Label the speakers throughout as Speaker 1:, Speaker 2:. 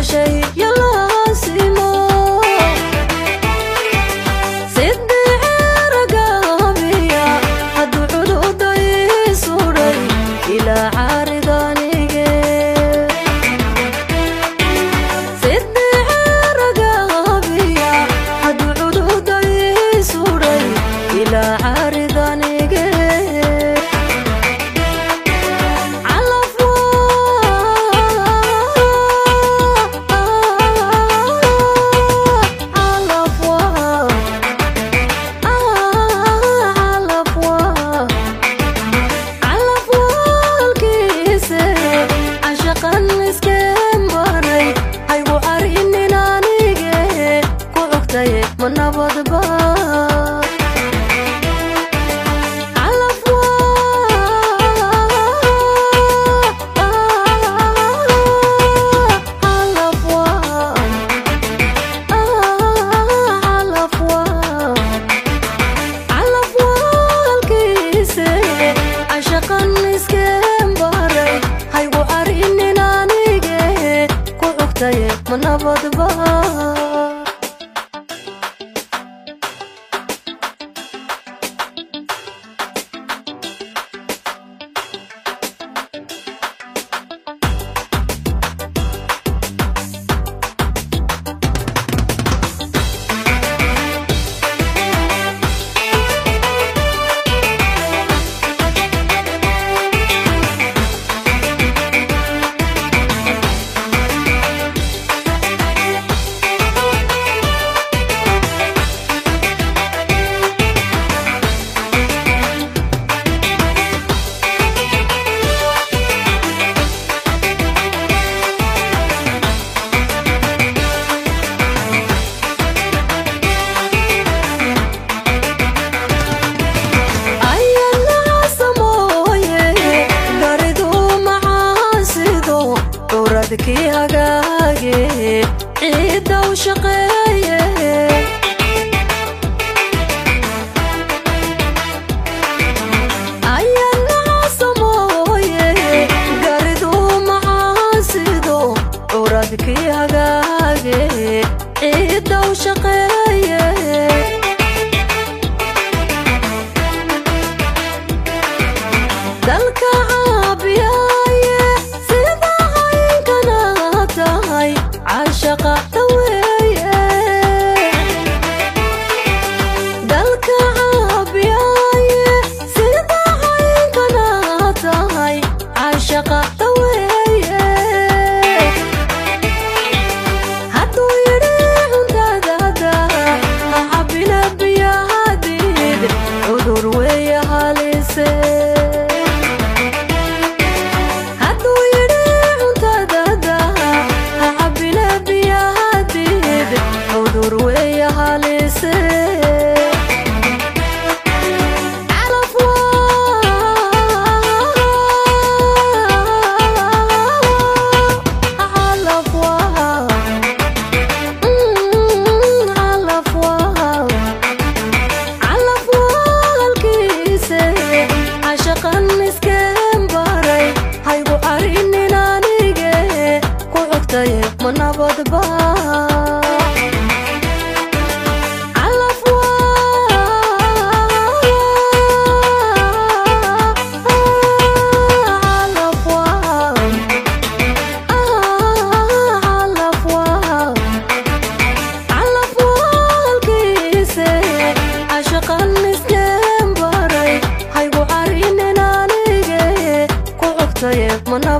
Speaker 1: 陌生。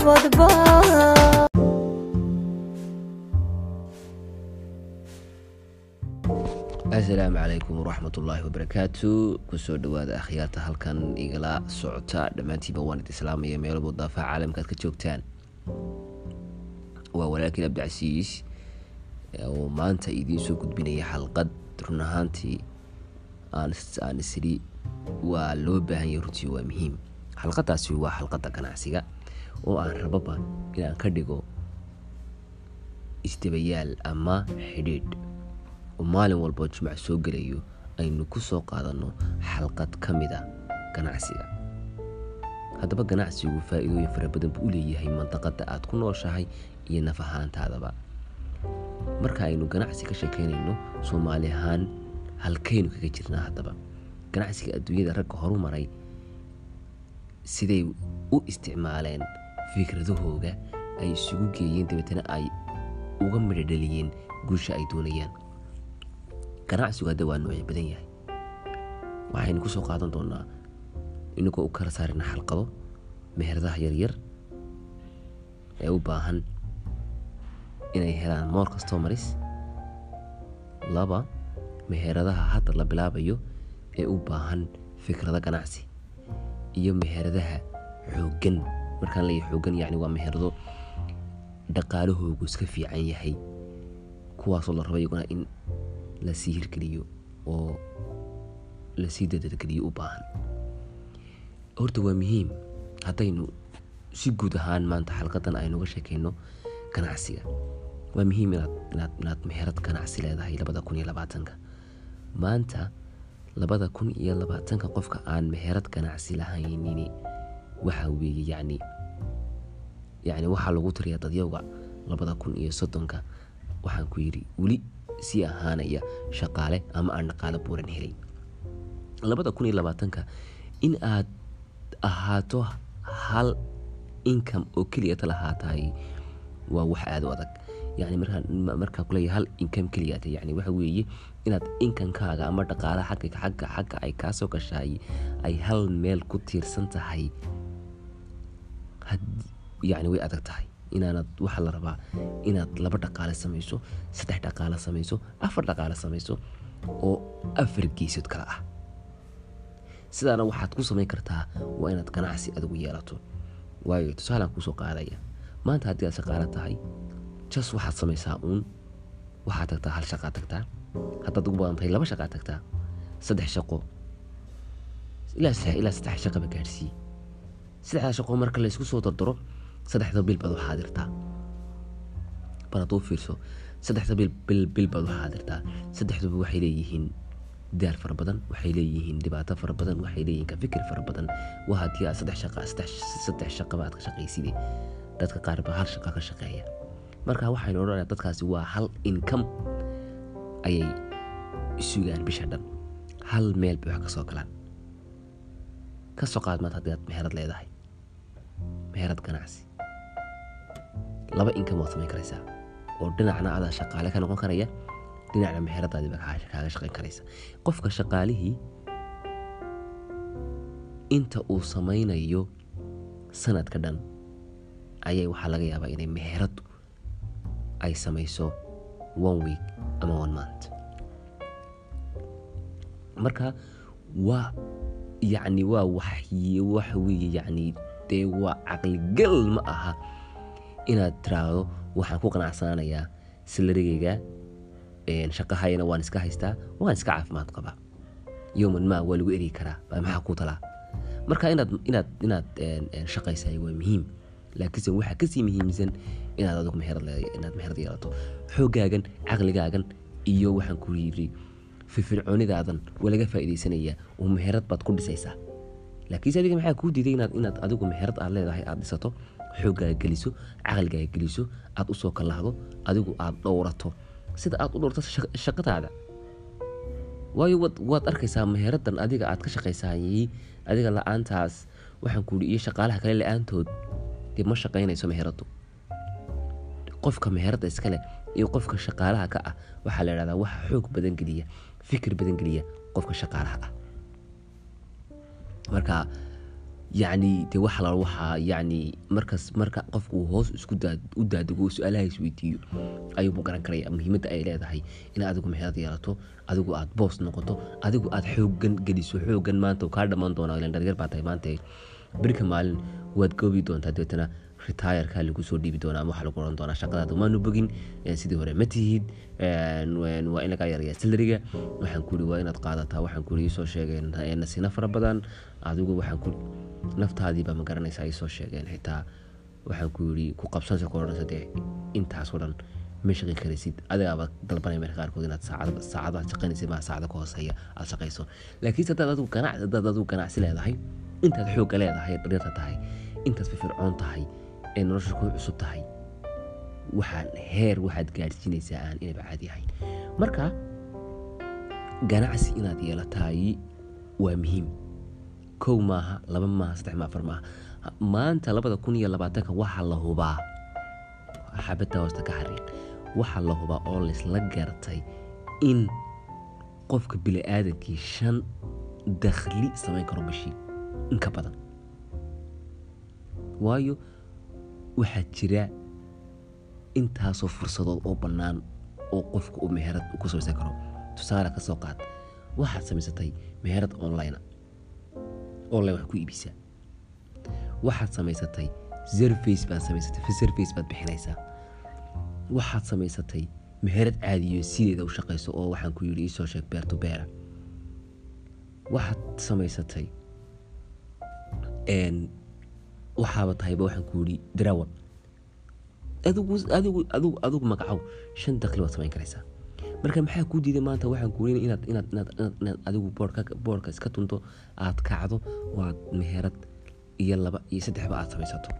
Speaker 1: Ma nabadba
Speaker 2: asalaamu calaykum waraxmatullaahi wabarakaatu ku soo dhawaada akhyaarta halkan igala socota. Dhammaantiiba waan id islaamaya meelo mudaafaha caalamka aad ka joogtaan. Waa walaalkiin abdicasiis oo maanta idiin soo gudbinaya xalqad. Run ahaantii aan isiri waa loo baahan yahay runtii waa muhiim. Xalqadaasi waa xalqadda ganacsiga oo aan rababa inaan ka dhigo isdabayaal ama xidhiidh. Oo maalin walboo jimc soo gelayo aynu ku soo qaadanno xalqad ka mida ganacsiga. Haddaba ganacsigu faa'iidooyin fara badan buu u leeyahay mandaqada aad ku nooshahay iyo naf ahaantaadaba marka aynu ganacsi ka sheekeynayno soomaali ahaan halkaynu kaga jirnaa haddaba. Ganacsiga adduunyada ragga horu maray siday u isticmaaleen fikradahooga ay isugu geeyeen dabeetana ay uga midhodheliyeen guusha ay doonayaan. Ganacsigu hadda waa noocyo badan yahay. Waxaynu ku soo qaadan doonaa inagoo u kala saarina xalqado meheradaha yaryar ee u baahan inay helaan moor customaris laba meheradaha hadda la bilaabayo ee u baahan fikrado ganacsi iyo meheradaha xooggan markaan leeyahay xooggan yacni waa meherado dhaqaalahoogu iska fiican yahay. Kuwaasoo la rabo iyaguna in la sii hirgeliyo oo la sii dadadgeliyo u baahan. Horta waa muhiim. Haddaynu si guud ahaan maanta xalqadan aynuga sheekeyno ganacsiga. Waa muhiim inaad meherad ganacsi leedahay labada kun iyo labaatanka. Maanta labada kun iyo labaatanka qofka aan meherad ganacsi lahaynini waxa weeye yacni yacni waxaa lagu tiriyaa dadyowga labada kun iyo soddonka. Waxaan ku yidhi weli sii ahaanaya shaqaale ama aan dhaqaale buuran helayn labada kun iyo labaatanka in aad ahaato hal income oo keliya ta lahaataay waa wax aada u adag. Yani markaa kuleeya hal income keliyaata yani waxa weeye inaad inkankaaga ama dhaqaalaha xagga xagga ay kaasoo gashaay ay hal meel ku tiirsan tahay yani way adag tahay. Inaanad waxaa la rabaa. Inaad laba dhaqaale samayso saddex dhaqaale samayso afar dhaqaale samayso oo afar geesood kale ah. Sidaana waxaad ku samayn kartaa waa inaad ganacsi adigu yeelato. Waayo tusaalaan kuusoo qaadaya. Maanta haddii aad shaqaalo tahay jas waxaad samaysaa uun waxaad tagtaa hal shaqaa tagtaa. Haddaad ugu badan tahay laba shaqaa tagtaa. Saddex shaqo. Ilaa saddex shaqaba gaadhsii saddexdaa shaqo marka laysku soo dardaro saddexda bil baad u xaadirtaa. Bal hadduu fiirso saddexda bil baad u xaadirtaa. Saddexduba waxay leeyihiin daal fara badan waxay leeyihiin dhibaato fara badan waxay leeyihiin ka fikir fara badan. Waa haddii aad saddex shaqa saddex shaqaba aad ka shaqayside dadka qaar baa hal shaqa ka shaqeeya. Marka waxaynu odhanaya dadkaasi waa hal income ayay sugaan bisha dhan. Hal meel bay wax ka galaan. Ka qaad maad haddii aad meherad leedahay meherad ganacsi. Laba income waad samayn karaysaa oo dhinacna adaa shaqaale ka noqon karaya dhinacna meheradaadiiba kaaga shaqayn karaysa. Qofka shaqaalihii inta uu samaynayo sanadka dhan ayay waxaa laga yaabaa inay meheradu ay samayso one week ama one month. Marka waa yacni waa wax waxa weeye yacni dee waa caqligal ma aha inaad tiraahdo waxaan ku qanacsanaanayaa salarigayga shaqahayana waan iska haystaa waan iska caafimaad qabaa. Yowman maa waa lagu erigi karaa maxaa ku talaa? Marka inaad shaqaysaay waa muhiim. Laakiinse waxaa ka sii muhiimsan inaad meherad inaad meherad yeelato. Xoogaagan caqligaagan iyo waxaan ku yiri firfircoonidaadan waa laga faa'iidaysanayaa oo meherad baad ku dhisaysaa laakiinse adiga maxaa kuu diiday inaad adigu meherad aad leedahay aad dhisato xoogaaga geliso caqligaaga geliso aad u soo kallahdo adigu aad dhowrato. Sida aad u dhowrto shaqadaada. Waayo waad arkaysaa meheradan adiga aad ka shaqaysaayey adiga la'aantaas. Waxaan ku iyo shaqaalaha kale la'aantood dee ma shaqaynayso meheradu qofka meherada iskale iyo qofka shaqaalaha ka ah waxaa la idhahdaa waxa xoog badan geliya fikir badan geliya qofka shaqaalaha ah marka yacni de waxa la waxaa yacni markas marka qofku hoos isku u daadego su'aalaha isweydiiyo ayuubu garan karaya muhiimadda ay leedahay in adigu meherad yeelato adigu aad boos noqoto adigu aad xoogan geliso xoogan maanta kaa dhammaan doonaa ilan dharyar baa tahay maanta. Berika maalin waad goobi doontaa dabeetana retyreka lagu soo dhiibi doonaa ama waxa lagu oran doonaa shaqadaada maanu bogin sidii hore ma tihid waa in lagaa yaraya salariga. Waxaan ku waa inaad qaadataa waxaan ku isoo sheegeen nasina fara badan adigu waxaan ku naftaadiiba ma garanaysaa isoo sheegeen. Xitaa waxaan ku yiri ku qabsansa ku odhansa dee intaasoo dhan ma shaqayn karaysid. Adigaaba dalbanaya marka qaarkood inaad saacad saacadaad shaqaynaysid maa saacada ka hooseeya aad shaqayso. Laakiinse haddaad adigu ganacsi leedahay intaad xoogga leedahay dharyarta tahay intaad firfircoon tahay ee nolosha ku cusub tahay waxaan heer waxaad gaadhsiinaysaa aan inayba caadi ahayn marka ganacsi inaad yeelataay waa muhiim kow maaha laba maaha saddex ma afar maaha. Maanta labada kun iyo labaatanka waxaa la hubaa. Xabadda hoosta ka xariiq. Waxaa la hubaa oo laysla gartay in qofka bili-aadankii shan dakhli samayn karo bishii. Inka badan. Waayo waxaa jira intaasoo fursadood oo bannaan oo qofka uu meherad ku samaysan karo. Tusaale ka qaad waxaad samaysatay meherad online online wax ku iibisaa. Waxaad samaysatay zerface baad samaysatay zerface baad bixinaysaa. Waxaad samaysatay meherad caadiyo sideeda u shaqayso oo waxaan ku yidhi isoo sheeg beerto beera. Waxaad samaysatay waxaaba tahayba waxaan ku yidhi darawan adigu adigu adigu adigu magacow shan dakli waad samayn karaysaa marka maxaa kuu diiday maanta? Waxaan ku inaad inaad inaad inaad adigu boorka boorka iska tunto aad kacdo waad meherad iyo laba iyo saddexba aad samaysato.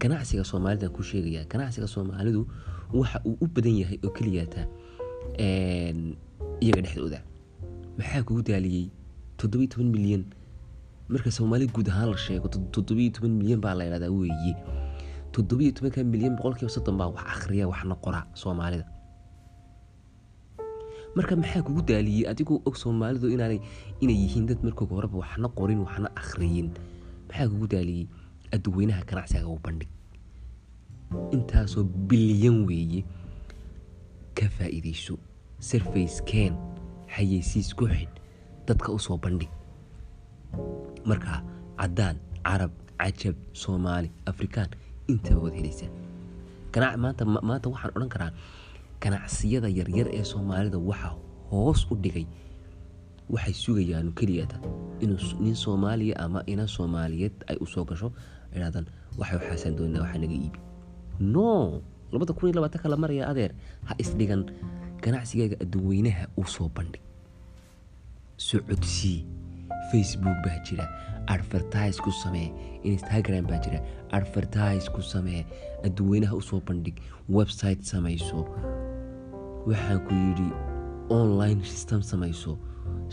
Speaker 2: Ganacsiga soomaalidan ku sheegaya ganacsiga soomaalidu waxa uu u badan yahay oo keliyaata iyaga dhexdooda. Maxaa kugu daaliyey toddobiyo toban milyan. Marka soomaali guud ahaan la sheego toddobiyo toban milyan baa la ydhahdaa weeye toddobiyo tobanka milyan boqolkiiba soddon baa wax akhriya waxna qora soomaalida. Marka maxaa kugu daaliyey adigoo og soomaalidu inaanay inay yihiin dad markooga horeba waxna qorin waxna akhriyin. Maxaa kugu daaliyey adduweynaha ganacsiga u bandhig. Intaasoo bilyan weeye. Ka faa'iidayso surface keen xayeysiis ku xidh dadka u soo bandhig. Marka caddaan carab cajab soomaali afrikaan intaba wad helaysaa maanta waxaan odhan karaa ganacsiyada yaryar ee soomaalida waxaa hoos u dhigay waxay sugayaan keliyata inuu nin soomaaliya ama ina soomaaliyeed ay u soo gasho idhahdaan waxay waxaasaan doonaa waxaa naga iibi. No! Labada kun iyo labaatanka la maraya adeer ha isdhigan ganacsigaaga adduweynaha u soo bandhig. Socodsii facebook baa jira advertise ku samee instagram baa jira advertise ku samee adduweynaha u soo bandhig website samayso waxaan ku yidhi online system samayso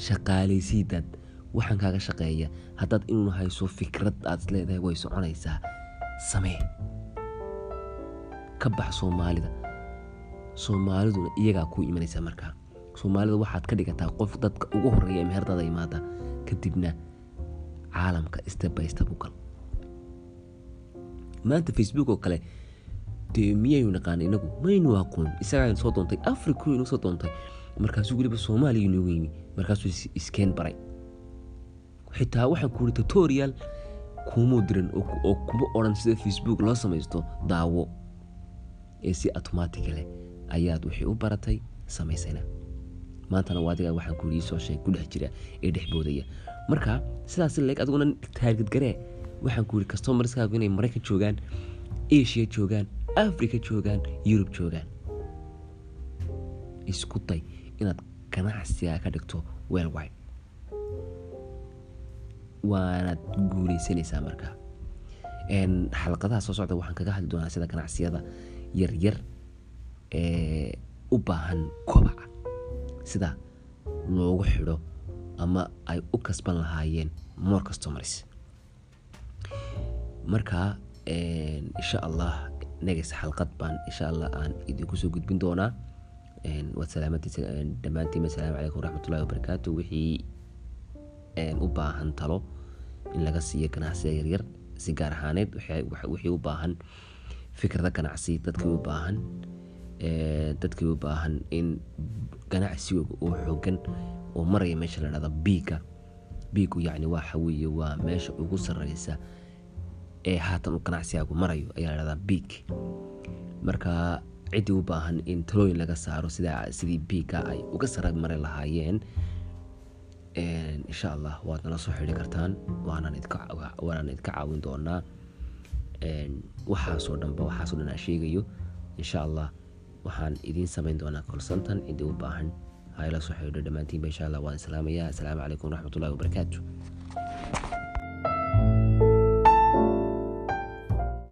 Speaker 2: shaqaalaysii dad waxaan kaaga shaqeeya haddaad inuu hayso fikrad aad is leedahay way soconaysaa samee ka bax soomaalida. Soomaaliduna iyagaa kuu imanaysa markaa. Soomaalida waxaad ka dhigataa qof dadka ugu horreeya ee meherdaada imaada. Kadibna caalamka step by step u gal maanta facebook oo kale dee miyaynu naqaana inagu? Maynu aqoon isagaa soo doontay. Africa inuu soo doontay. Markaasuu weliba soomaaliya inoogu yimi. Markaasuu iskeen baray. Xitaa waxaan ku tutorial kuumuu diran oo kuma odhan sida facebook loo samaysto daawo. Ee si automaticale ayaad wixii u baratay samaysayna maantana waa adiga waxaan ku iisoo sheeg ku jira ee dhex marka sidaas leeg adiguna taargedgaree waxaan ku yidhi customerskaagu inay maraykan joogaan asia joogaan africa joogaan yurub joogaan. Isku day inaad ganacsiga ka dhigto welwide waanaad guuleysanaysaa markaa xalaqadaha soo socda waxaan kaga hadli doonaa sida ganacsiyada yaryar ee u baahan kobaca sida loogu xidho ama ay u kasban lahaayeen more customers marka insha allah negas xalqad baan insha allah aan idinku soo gudbin doonaa. Waad salaamantiisa dhammaantiin assalaamu calaykum waraxmatullahi wabarakaatu wixii u baahan talo in laga siiyo ganacsiga yaryar si gaar ahaaneed wixii u baahan fikrada ganacsi dadkii u baahan dadkii u baahan in ganacsigooga uu xoogan oo maraya meesha la dhahda biiga biigu yacni waxa weeye waa meesha ugu sarreysa ee haatan u ganacsigaagu marayo ayaa la dhahdaa biig. Marka ciddii u baahan in talooyin laga saaro sida sidii biiga ay uga sara mari lahaayeen insha allah waad nala soo xidhi kartaan waanaan idka caawin doonaa. Waxaasoo dhanba waxaasoo dhan aan sheegayo insha allah waxaan idiin samayn doonaa kolsantan ciddii u baahan. Hayla soo xidho dhammaantiinba insha allah waan islaamayaa. Assalaamu calaykum waraxmatullahi wabarakaatu